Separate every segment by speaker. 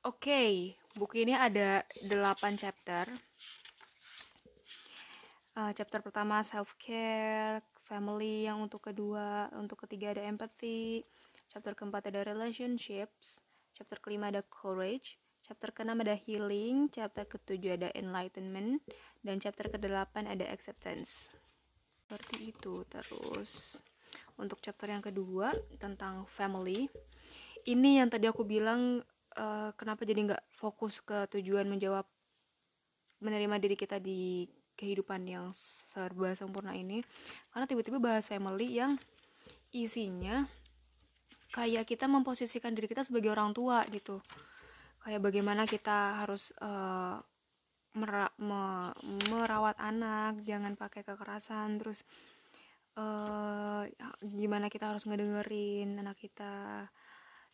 Speaker 1: Oke, buku ini ada 8 chapter. Uh, chapter pertama self care, family yang untuk kedua, untuk ketiga ada empathy, chapter keempat ada relationships, chapter kelima ada courage, chapter keenam ada healing, chapter ketujuh ada enlightenment, dan chapter kedelapan ada acceptance. Seperti itu. Terus untuk chapter yang kedua tentang family, ini yang tadi aku bilang uh, kenapa jadi nggak fokus ke tujuan menjawab menerima diri kita di kehidupan yang serba sempurna ini? Karena tiba-tiba bahas family yang isinya kayak kita memposisikan diri kita sebagai orang tua gitu. Kayak bagaimana kita harus uh, mera me merawat anak jangan pakai kekerasan terus uh, gimana kita harus ngedengerin anak kita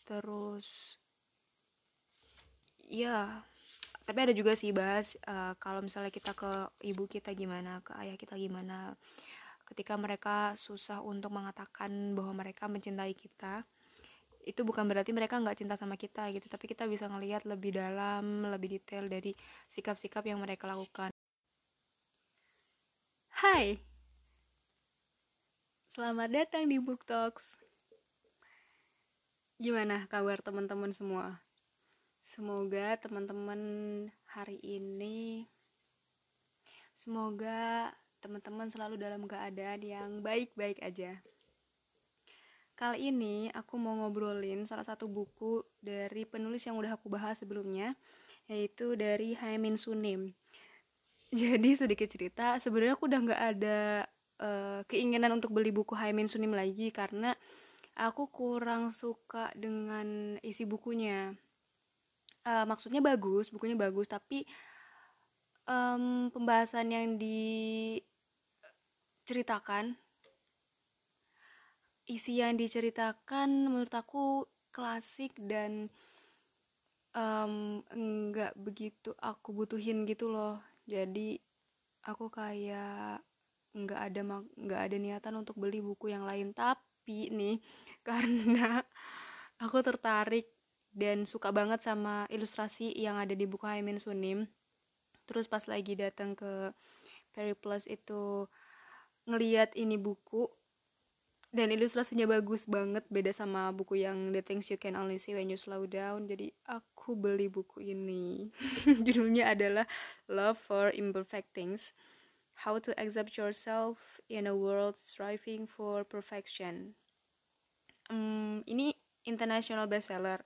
Speaker 1: terus ya tapi ada juga sih bahas uh, kalau misalnya kita ke ibu kita gimana ke ayah kita gimana ketika mereka susah untuk mengatakan bahwa mereka mencintai kita itu bukan berarti mereka nggak cinta sama kita gitu tapi kita bisa ngelihat lebih dalam lebih detail dari sikap-sikap yang mereka lakukan. Hai. Selamat datang di Book Talks. Gimana kabar teman-teman semua? Semoga teman-teman hari ini semoga teman-teman selalu dalam keadaan yang baik-baik aja. Kali ini aku mau ngobrolin salah satu buku dari penulis yang udah aku bahas sebelumnya, yaitu dari Haimin Sunim. Jadi sedikit cerita, sebenarnya aku udah nggak ada uh, keinginan untuk beli buku Haimin Sunim lagi karena aku kurang suka dengan isi bukunya uh, maksudnya bagus bukunya bagus tapi um, pembahasan yang diceritakan isi yang diceritakan menurut aku klasik dan um, enggak begitu aku butuhin gitu loh. Jadi aku kayak nggak ada nggak ada niatan untuk beli buku yang lain. Tapi nih karena aku tertarik dan suka banget sama ilustrasi yang ada di buku Haimin Sunim. Terus pas lagi datang ke Periplus itu ngeliat ini buku dan ilustrasinya bagus banget beda sama buku yang The Things You Can Only See When You Slow Down. Jadi aku beli buku ini. Judulnya adalah Love for Imperfect Things How to Accept Yourself in a World Striving for Perfection. Um, ini international bestseller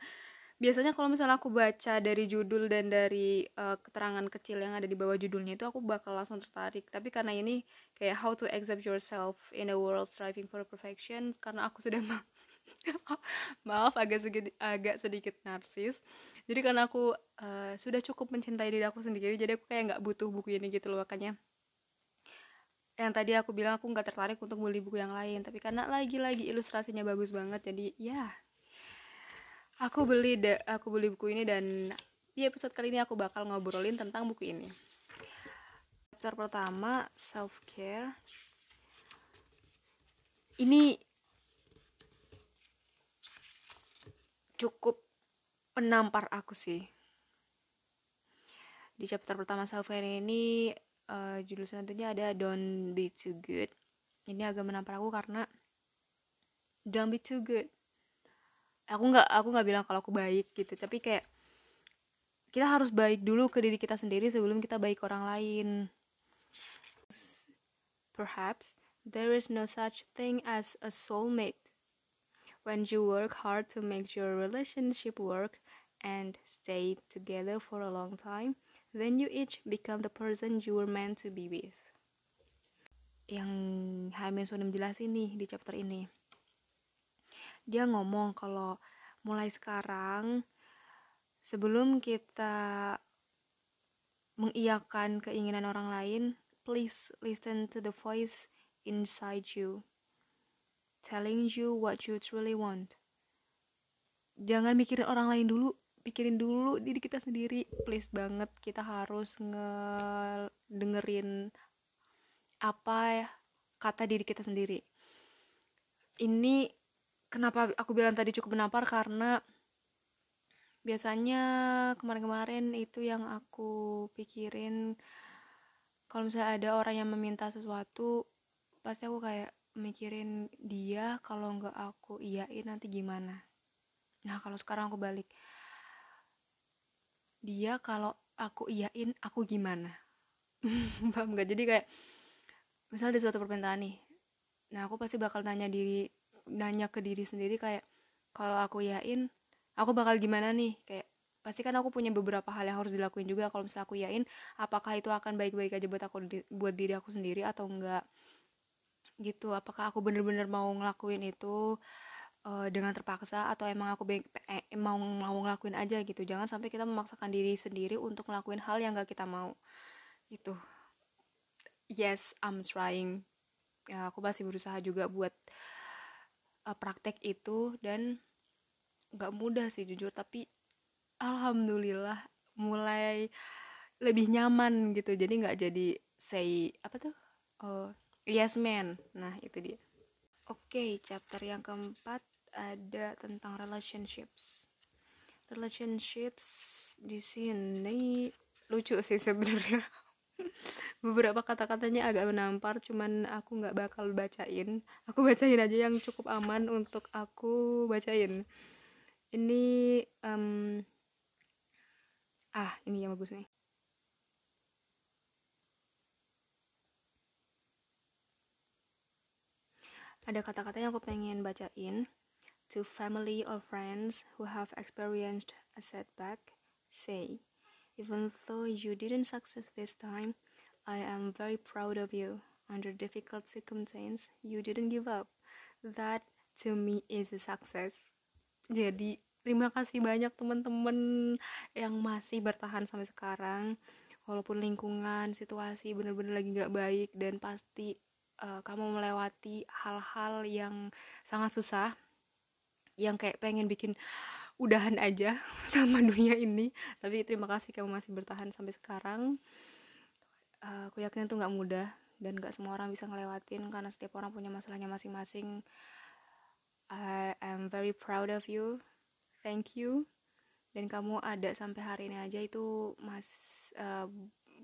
Speaker 1: biasanya kalau misalnya aku baca dari judul dan dari uh, keterangan kecil yang ada di bawah judulnya itu aku bakal langsung tertarik. Tapi karena ini kayak how to accept yourself in a world striving for perfection karena aku sudah ma maaf agak sedikit agak sedikit narsis. Jadi karena aku uh, sudah cukup mencintai diri aku sendiri jadi aku kayak nggak butuh buku ini gitu loh makanya yang tadi aku bilang aku nggak tertarik untuk beli buku yang lain. Tapi karena lagi-lagi ilustrasinya bagus banget jadi ya aku beli de aku beli buku ini dan di episode kali ini aku bakal ngobrolin tentang buku ini. Chapter pertama self care ini cukup penampar aku sih. Di chapter pertama self care ini uh, judul selanjutnya ada don't be too good. Ini agak menampar aku karena don't be too good aku nggak aku nggak bilang kalau aku baik gitu tapi kayak kita harus baik dulu ke diri kita sendiri sebelum kita baik orang lain. Perhaps there is no such thing as a soulmate. When you work hard to make your relationship work and stay together for a long time then you each become the person you were meant to be with. Yang Haimin sudah menjelasin nih di chapter ini dia ngomong kalau mulai sekarang sebelum kita mengiyakan keinginan orang lain, please listen to the voice inside you telling you what you truly want. Jangan mikirin orang lain dulu, pikirin dulu diri kita sendiri. Please banget kita harus ngedengerin apa kata diri kita sendiri. Ini kenapa aku bilang tadi cukup menampar? Karena biasanya kemarin-kemarin itu yang aku pikirin kalau misalnya ada orang yang meminta sesuatu pasti aku kayak mikirin dia kalau nggak aku iyain nanti gimana? Nah kalau sekarang aku balik dia kalau aku iyain aku gimana? Paham gak jadi kayak misalnya ada suatu permintaan nih nah aku pasti bakal nanya diri nanya ke diri sendiri kayak kalau aku iyain aku bakal gimana nih? Kayak pasti kan aku punya beberapa hal yang harus dilakuin juga. Kalau misalnya aku yain apakah itu akan baik-baik aja buat aku buat diri aku sendiri atau enggak? Gitu. Apakah aku bener-bener mau ngelakuin itu uh, dengan terpaksa atau emang aku eh, mau mau ngelakuin aja gitu. Jangan sampai kita memaksakan diri sendiri untuk ngelakuin hal yang gak kita mau. Gitu. Yes I'm trying. Ya aku masih berusaha juga buat uh, praktek itu dan nggak mudah sih jujur. Tapi alhamdulillah mulai lebih nyaman gitu. Jadi nggak jadi say apa tuh? Oh yes man. Nah itu dia. Oke okay, chapter yang keempat ada tentang relationships. Relationships di sini lucu sih sebenarnya beberapa kata-katanya agak menampar cuman aku nggak bakal bacain. Aku bacain aja yang cukup aman untuk aku bacain. Ini um, ah ini yang bagus nih. Ada kata-kata yang aku pengen bacain. To family or friends who have experienced a setback say even though you didn't succeed this time I am very proud of you. Under difficult circumstances you didn't give up. That to me is a success. Jadi terima kasih banyak teman-teman yang masih bertahan sampai sekarang. Walaupun lingkungan situasi bener-bener lagi gak baik dan pasti uh, kamu melewati hal-hal yang sangat susah yang kayak pengen bikin udahan aja sama dunia ini. Tapi terima kasih kamu masih bertahan sampai sekarang. Uh, aku yakin itu nggak mudah dan nggak semua orang bisa ngelewatin karena setiap orang punya masalahnya masing-masing. I am very proud of you. Thank you. Dan kamu ada sampai hari ini aja itu mas uh,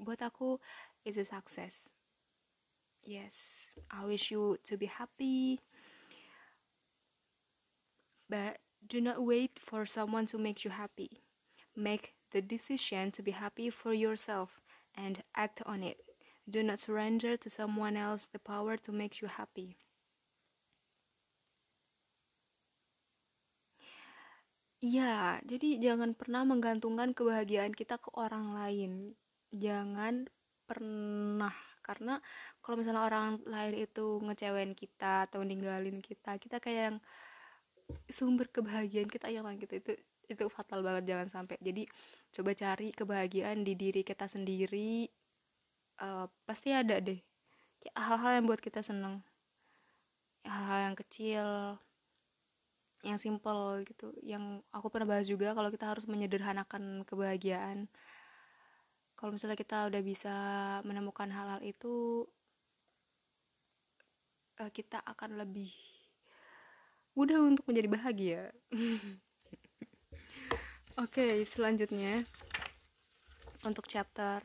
Speaker 1: buat aku is a success. Yes I wish you to be happy. But do not wait for someone to make you happy. Make the decision to be happy for yourself and act on it. Do not surrender to someone else the power to make you happy. Iya, jadi jangan pernah menggantungkan kebahagiaan kita ke orang lain. Jangan pernah karena kalau misalnya orang lain itu ngecewain kita atau ninggalin kita, kita kayak yang sumber kebahagiaan kita hilang gitu. Itu itu fatal banget jangan sampai. Jadi coba cari kebahagiaan di diri kita sendiri. Uh, pasti ada deh hal-hal yang buat kita seneng hal-hal yang kecil yang simple gitu yang aku pernah bahas juga kalau kita harus menyederhanakan kebahagiaan kalau misalnya kita udah bisa menemukan hal-hal itu eh, kita akan lebih mudah untuk menjadi bahagia. Oke okay, selanjutnya. Untuk chapter.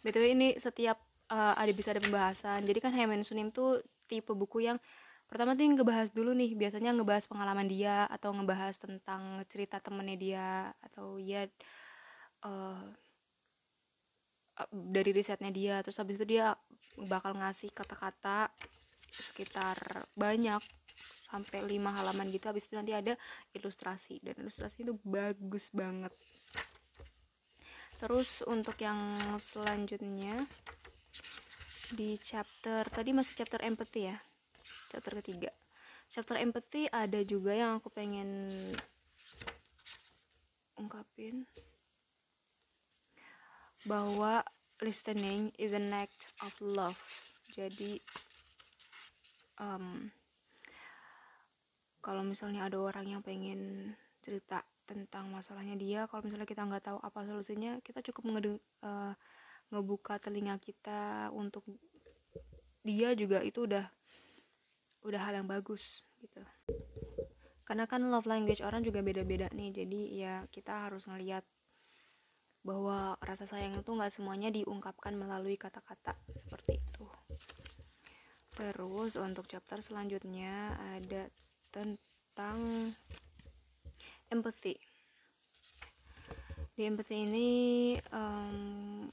Speaker 1: Btw ini setiap uh, ada bisa ada pembahasan. Jadi kan Heimen Sunim tuh tipe buku yang pertama tuh ngebahas dulu nih. Biasanya ngebahas pengalaman dia atau ngebahas tentang cerita temennya dia atau ya uh, dari risetnya dia. Terus habis itu dia bakal ngasih kata-kata sekitar banyak sampai lima halaman gitu habis itu nanti ada ilustrasi. Dan ilustrasi itu bagus banget. Terus untuk yang selanjutnya di chapter tadi masih chapter empathy ya? Chapter ketiga. Chapter empathy ada juga yang aku pengen ungkapin. Bahwa listening is an act of love. Jadi um, kalau misalnya ada orang yang pengen cerita tentang masalahnya dia kalau misalnya kita nggak tahu apa solusinya kita cukup uh, ngebuka telinga kita untuk dia juga itu udah udah hal yang bagus gitu. Karena kan love language orang juga beda-beda nih jadi ya kita harus ngeliat bahwa rasa sayang itu nggak semuanya diungkapkan melalui kata-kata seperti itu. Terus untuk chapter selanjutnya ada tentang empathy di empathy ini um,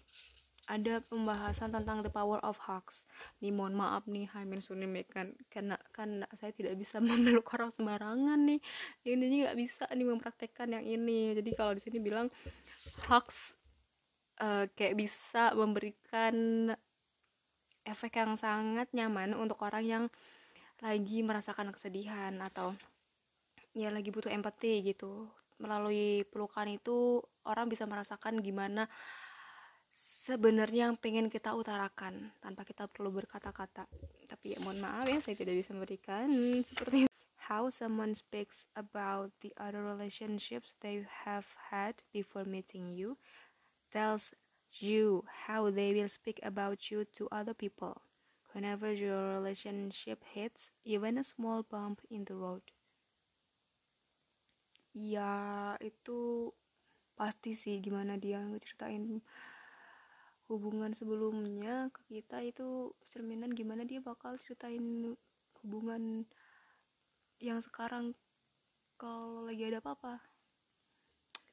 Speaker 1: ada pembahasan tentang the power of hugs. Nih mohon maaf nih Haimin Sunimekan karena kan saya tidak bisa memeluk orang sembarangan nih. Ini nggak bisa nih mempraktekkan yang ini. Jadi kalau di sini bilang hugs uh, kayak bisa memberikan efek yang sangat nyaman untuk orang yang lagi merasakan kesedihan atau ya lagi butuh empati gitu. Melalui pelukan itu orang bisa merasakan gimana sebenarnya yang pengen kita utarakan tanpa kita perlu berkata-kata. Tapi ya mohon maaf ya saya tidak bisa memberikan seperti how someone speaks about the other relationships they have had before meeting you tells you how they will speak about you to other people whenever your relationship hits even a small bump in the road. Ya itu pasti sih gimana dia ngeceritain hubungan sebelumnya ke kita itu cerminan gimana dia bakal ceritain hubungan yang sekarang kalau lagi ada apa-apa.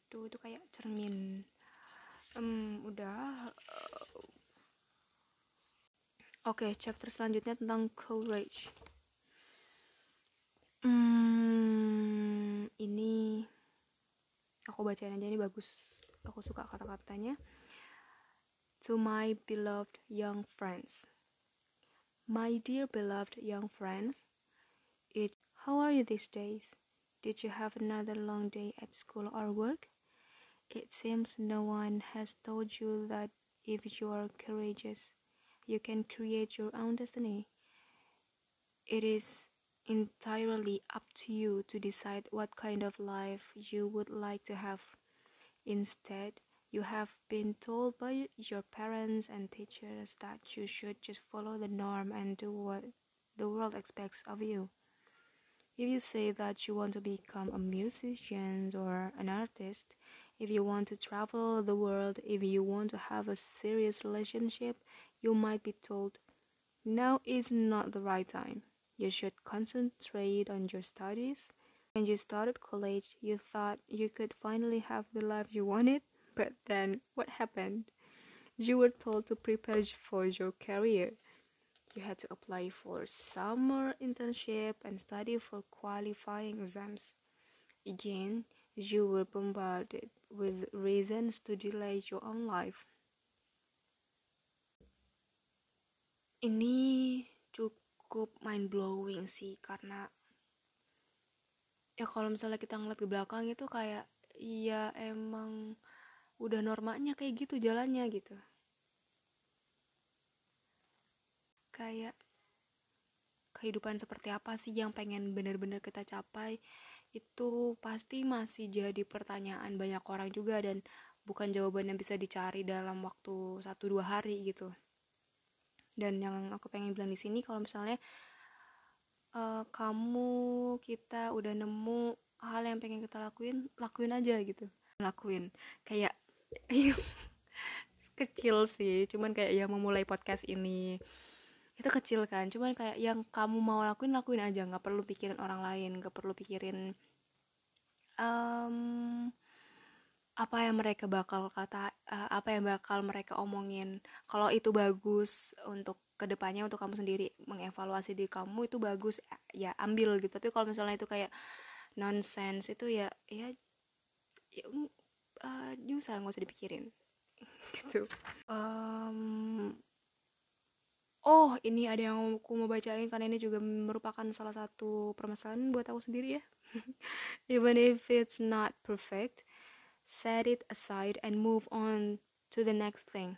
Speaker 1: Itu itu kayak cermin. Um, udah oke okay, chapter selanjutnya tentang courage hmm, ini aku bacain aja ini bagus aku suka kata-katanya to my beloved young friends. My dear beloved young friends, it, how are you these days? Did you have another long day at school or work? It seems no one has told you that if you are courageous, you can create your own destiny. It is entirely up to you to decide what kind of life you would like to have. Instead, you have been told by your parents and teachers that you should just follow the norm and do what the world expects of you. If you say that you want to become a musician or an artist, if you want to travel the world, if you want to have a serious relationship, you might be told, now is not the right time. You should concentrate on your studies. When you started college, you thought you could finally have the life you wanted. But then, what happened? You were told to prepare for your career. You had to apply for summer internship and study for qualifying exams. Again, you were bombarded with reasons to delay your own life. Ini cukup mind blowing sih karena ya kalau misalnya kita ngeliat ke belakang itu kayak iya emang udah normanya kayak gitu jalannya gitu. Kayak kehidupan seperti apa sih yang pengen bener-bener kita capai itu pasti masih jadi pertanyaan banyak orang juga dan bukan jawaban yang bisa dicari dalam waktu satu dua hari gitu dan yang aku pengen bilang di sini kalau misalnya uh, kamu kita udah nemu hal yang pengen kita lakuin lakuin aja gitu. Lakuin. Kayak kecil sih. Cuman kayak ya memulai podcast ini itu kecil kan. Cuman kayak yang kamu mau lakuin lakuin aja. Nggak perlu pikirin orang lain. Nggak perlu pikirin um, apa yang mereka bakal kata uh, apa yang bakal mereka omongin. Kalau itu bagus untuk ke depannya untuk kamu sendiri mengevaluasi di kamu itu bagus ya ambil gitu. Tapi kalau misalnya itu kayak nonsense itu ya ya, ya uh, usah nggak usah dipikirin. Gitu. Um, oh ini ada yang aku mau bacain karena ini juga merupakan salah satu permasalahan buat aku sendiri ya. Even if it's not perfect set it aside and move on to the next thing.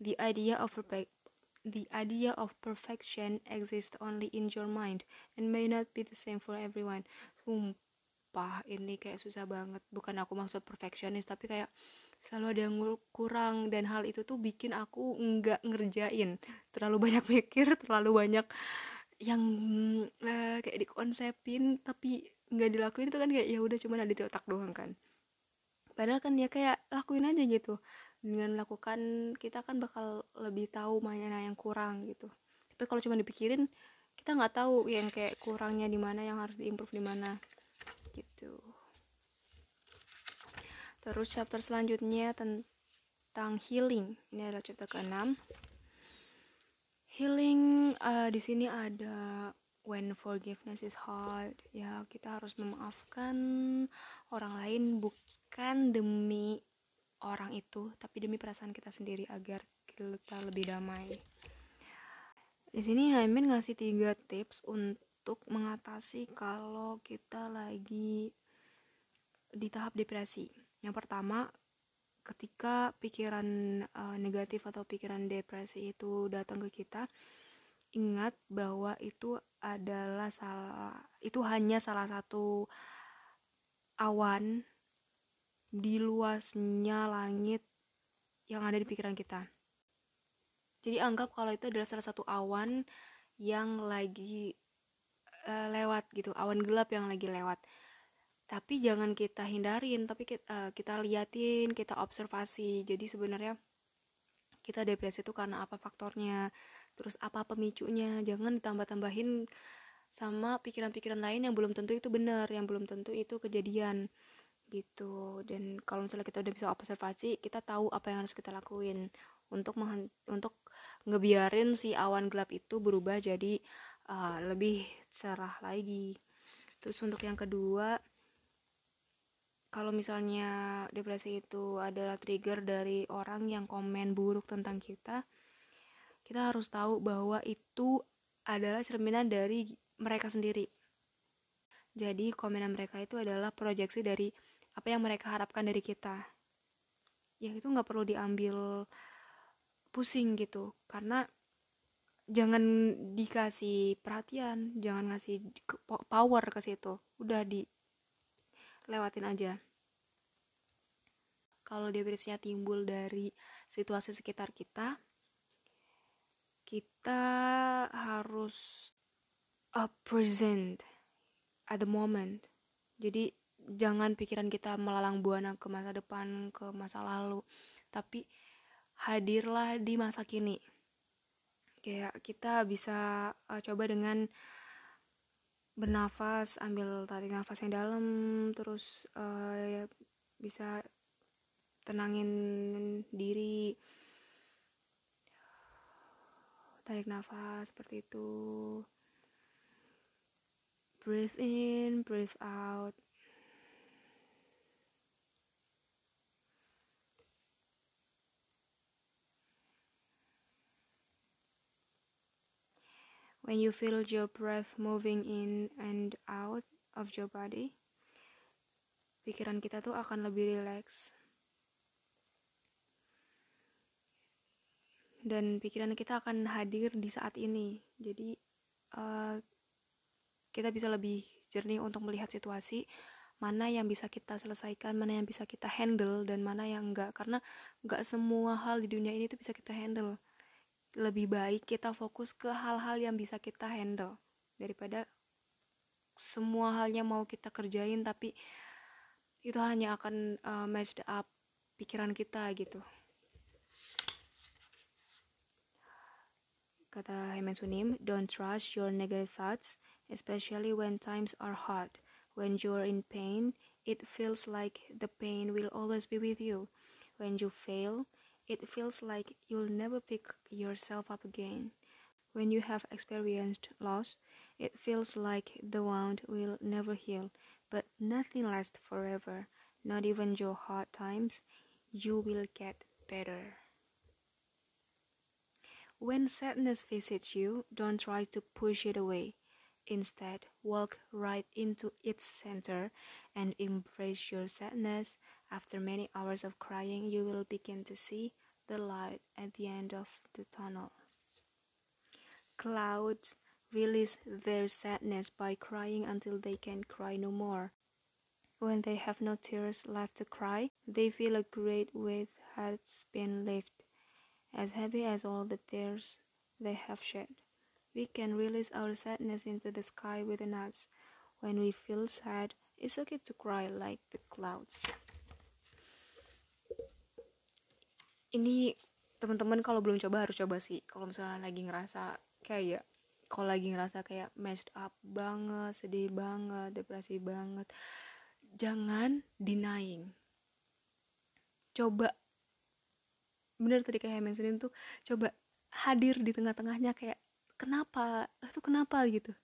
Speaker 1: The idea of perfect the idea of perfection exists only in your mind and may not be the same for everyone. Sumpah ini kayak susah banget. Bukan aku maksud perfectionist tapi kayak selalu ada yang kurang dan hal itu tuh bikin aku nggak ngerjain. Terlalu banyak mikir terlalu banyak yang uh, kayak dikonsepin tapi nggak dilakuin itu kan kayak ya udah cuma ada di otak doang kan padahal kan ya kayak lakuin aja gitu. Dengan lakukan kita kan bakal lebih tahu mana yang kurang gitu. Tapi kalau cuma dipikirin kita nggak tahu yang kayak kurangnya di mana yang harus diimprove di mana gitu. Terus chapter selanjutnya tentang healing. Ini adalah chapter ke-6 healing uh, di sini ada when forgiveness is hard. Ya kita harus memaafkan orang lain bukan demi orang itu tapi demi perasaan kita sendiri agar kita lebih damai. Di sini Haimin ngasih tiga tips untuk mengatasi kalau kita lagi di tahap depresi. Yang pertama ketika pikiran uh, negatif atau pikiran depresi itu datang ke kita ingat bahwa itu adalah salah itu hanya salah satu awan di luasnya langit yang ada di pikiran kita. Jadi anggap kalau itu adalah salah satu awan yang lagi uh, lewat gitu, awan gelap yang lagi lewat. Tapi jangan kita hindarin, tapi kita, uh, kita liatin, kita observasi. Jadi sebenarnya kita depresi itu karena apa faktornya? terus apa pemicunya jangan ditambah-tambahin sama pikiran-pikiran lain yang belum tentu itu benar yang belum tentu itu kejadian gitu dan kalau misalnya kita udah bisa observasi kita tahu apa yang harus kita lakuin untuk untuk ngebiarin si awan gelap itu berubah jadi uh, lebih cerah lagi terus untuk yang kedua kalau misalnya depresi itu adalah trigger dari orang yang komen buruk tentang kita kita harus tahu bahwa itu adalah cerminan dari mereka sendiri. Jadi komenan mereka itu adalah proyeksi dari apa yang mereka harapkan dari kita. Ya itu nggak perlu diambil pusing gitu, karena jangan dikasih perhatian, jangan ngasih power ke situ, udah dilewatin aja. Kalau depresinya timbul dari situasi sekitar kita, kita harus uh, present at the moment jadi jangan pikiran kita melalang buana ke masa depan ke masa lalu. Tapi hadirlah di masa kini. Kayak kita bisa uh, coba dengan bernafas ambil tarik nafas yang dalam terus uh, bisa tenangin diri. Tarik nafas seperti itu. Breathe in breathe out when you feel your breath moving in and out of your body pikiran kita tuh akan lebih rileks. Dan pikiran kita akan hadir di saat ini. Jadi uh, kita bisa lebih jernih untuk melihat situasi mana yang bisa kita selesaikan mana yang bisa kita handle dan mana yang enggak. Karena enggak semua hal di dunia ini tuh bisa kita handle lebih baik kita fokus ke hal-hal yang bisa kita handle daripada semua halnya mau kita kerjain tapi itu hanya akan uh, match up pikiran kita gitu Kata Haiman Sunim, don't trust your negative thoughts, especially when times are hard. When you're in pain, it feels like the pain will always be with you. When you fail, it feels like you'll never pick yourself up again. When you have experienced loss, it feels like the wound will never heal, but nothing lasts forever. Not even your hard times, you will get better. When sadness visits you, don't try to push it away. Instead, walk right into its center and embrace your sadness. After many hours of crying, you will begin to see the light at the end of the tunnel. Clouds release their sadness by crying until they can cry no more. When they have no tears left to cry, they feel a great weight has been lifted as heavy as all the tears they have shed. We can release our sadness into the sky within us. when we feel sad it's okay to cry like the clouds ini teman-teman kalau belum coba harus coba sih. Kalau misalnya lagi ngerasa kayak kalau lagi ngerasa kayak messed up banget sedih banget depresi banget jangan denying. Coba. Bener tadi kayak mentionin tuh coba hadir di tengah-tengahnya kayak kenapa? Lo tuh kenapa? gitu.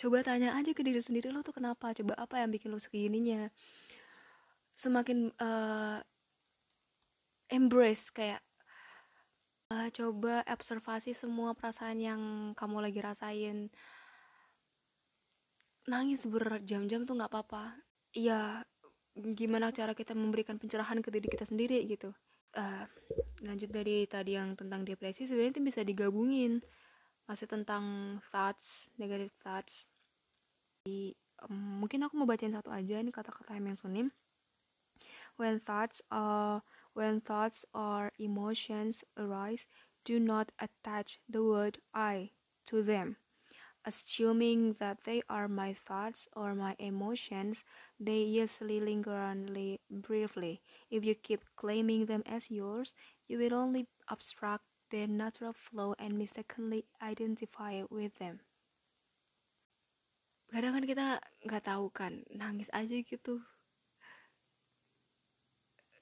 Speaker 1: Coba tanya aja ke diri sendiri lo tuh kenapa? Coba apa yang bikin lo segininya? Semakin uh, embrace kayak uh, coba observasi semua perasaan yang kamu lagi rasain. Nangis berjam-jam tuh nggak apa-apa. Iya gimana cara kita memberikan pencerahan ke diri kita sendiri gitu. Uh, lanjut dari tadi yang tentang depresi sebenarnya itu bisa digabungin. Masih tentang thoughts negative thoughts. Di, um, mungkin aku mau bacain satu aja ini kata-kata yang sunim. When thoughts are when thoughts or emotions arise do not attach the word i to them. Assuming that they are my thoughts or my emotions they usually linger only briefly. If you keep claiming them as yours you will only obstruct their natural flow and mistakenly identify with them. Kadang kan kita nggak tahu kan nangis aja gitu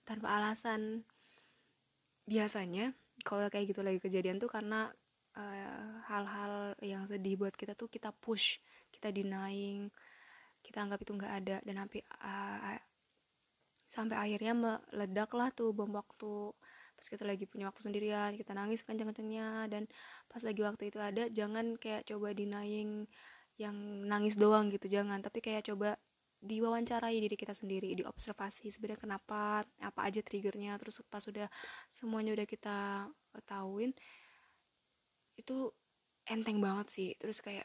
Speaker 1: tanpa alasan. Biasanya kalau kayak gitu lagi kejadian tuh karena eh, hal-hal uh, yang sedih buat kita tuh kita push kita denying kita anggap itu nggak ada dan sampai uh, sampai akhirnya meledak lah tuh bom waktu pas kita lagi punya waktu sendirian kita nangis kenceng-kencengnya dan pas lagi waktu itu ada jangan kayak coba denying yang nangis doang gitu jangan tapi kayak coba diwawancarai diri kita sendiri diobservasi sebenarnya kenapa apa aja triggernya terus pas sudah semuanya udah kita tahuin itu enteng banget sih. Terus kayak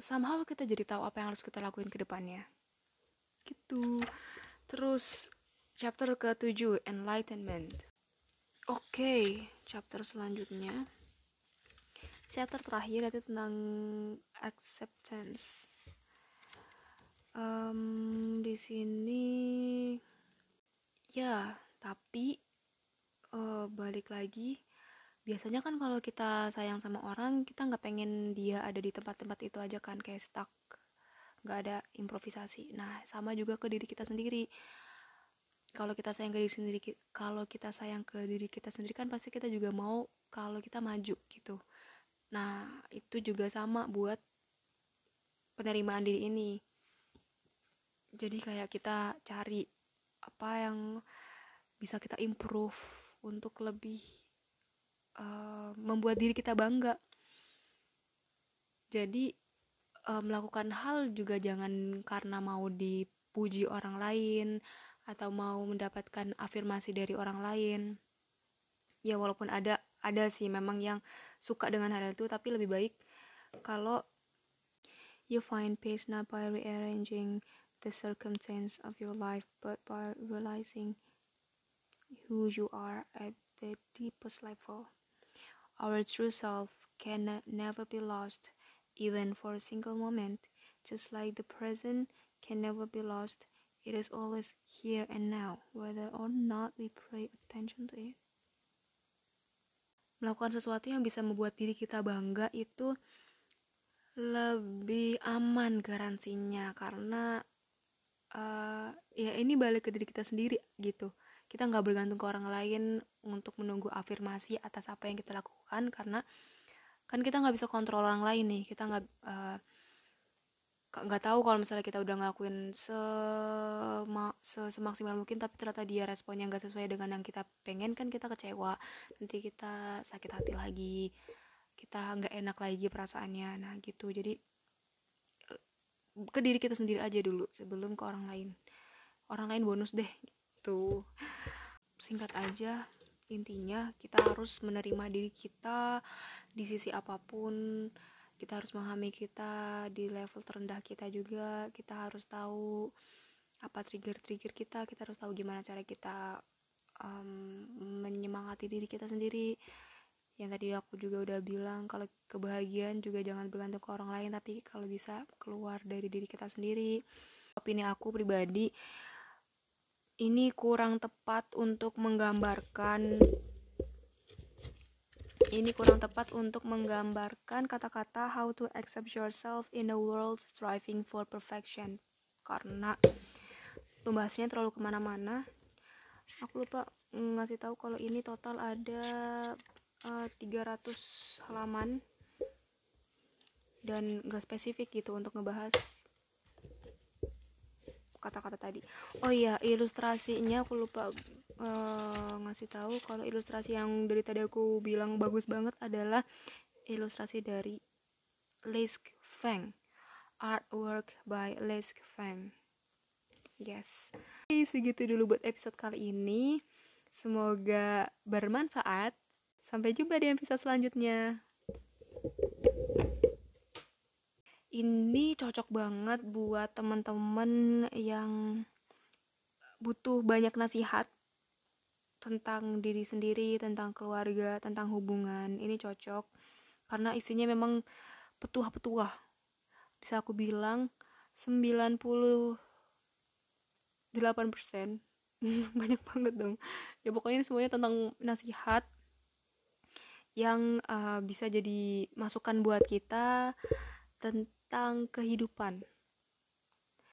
Speaker 1: somehow kita jadi tahu apa yang harus kita lakuin ke depannya. Gitu. Terus chapter ke-7 enlightenment. Oke okay, chapter selanjutnya. Chapter terakhir itu tentang acceptance um, di sini ya tapi uh, balik lagi. Biasanya kan kalau kita sayang sama orang kita nggak pengen dia ada di tempat-tempat itu aja kan kayak stuck nggak ada improvisasi. Nah sama juga ke diri kita sendiri. Kalau kita sayang ke diri sendiri kalau kita sayang ke diri kita sendiri kan pasti kita juga mau kalau kita maju gitu. Nah itu juga sama buat penerimaan diri ini jadi kayak kita cari apa yang bisa kita improve untuk lebih uh, membuat diri kita bangga. Jadi uh, melakukan hal juga jangan karena mau dipuji orang lain atau mau mendapatkan afirmasi dari orang lain. Ya walaupun ada ada sih memang yang suka dengan hal itu tapi lebih baik kalau you find peace not by rearranging the circumstance of your life, but by realizing who you are at the deepest level. Our true self can never be lost, even for a single moment. Just like the present can never be lost, it is always here and now, whether or not we pay attention to it. Melakukan sesuatu yang bisa membuat diri kita bangga itu lebih aman garansinya karena uh, ya ini balik ke diri kita sendiri gitu. Kita nggak bergantung ke orang lain untuk menunggu afirmasi atas apa yang kita lakukan karena kan kita nggak bisa kontrol orang lain nih. Kita nggak uh, nggak tahu kalau misalnya kita udah ngelakuin sema, semaksimal mungkin tapi ternyata dia responnya nggak sesuai dengan yang kita pengen kan kita kecewa. Nanti kita sakit hati lagi kita nggak enak lagi perasaannya. Nah gitu. Jadi ke diri kita sendiri aja dulu sebelum ke orang lain. Orang lain bonus deh gitu. Singkat aja intinya kita harus menerima diri kita di sisi apa pun. Kita harus memahami kita di level terendah kita juga. Kita harus tahu apa trigger-trigger kita. Kita harus tahu gimana cara kita um, menyemangati diri kita sendiri yang tadi aku juga udah bilang kalau kebahagiaan juga jangan bergantung ke orang lain tapi kalau bisa keluar dari diri kita sendiri. Opini aku pribadi ini kurang tepat untuk menggambarkan ini kurang tepat untuk menggambarkan kata-kata how to accept yourself in a world striving for perfection. Karena pembahasannya terlalu ke mana-mana. Aku lupa ngasih tahu kalau ini total ada uh, eh, 300 halaman dan gak spesifik gitu untuk ngebahas kata-kata tadi. Oh iya ilustrasinya aku lupa uh, ngasih tahu kalau ilustrasi yang dari tadi aku bilang bagus banget adalah ilustrasi dari Lisk Feng artwork by Lisk Feng. Yes. Segitu dulu buat episode kali ini. Semoga bermanfaat Sampai jumpa di episode selanjutnya. Ini cocok banget buat teman-teman yang butuh banyak nasihat tentang diri sendiri, tentang keluarga, tentang hubungan. Ini cocok karena isinya memang petuah-petuah. Bisa aku bilang 98% banyak banget dong. Ya pokoknya semuanya tentang nasihat yang uh, bisa jadi masukan buat kita tentang kehidupan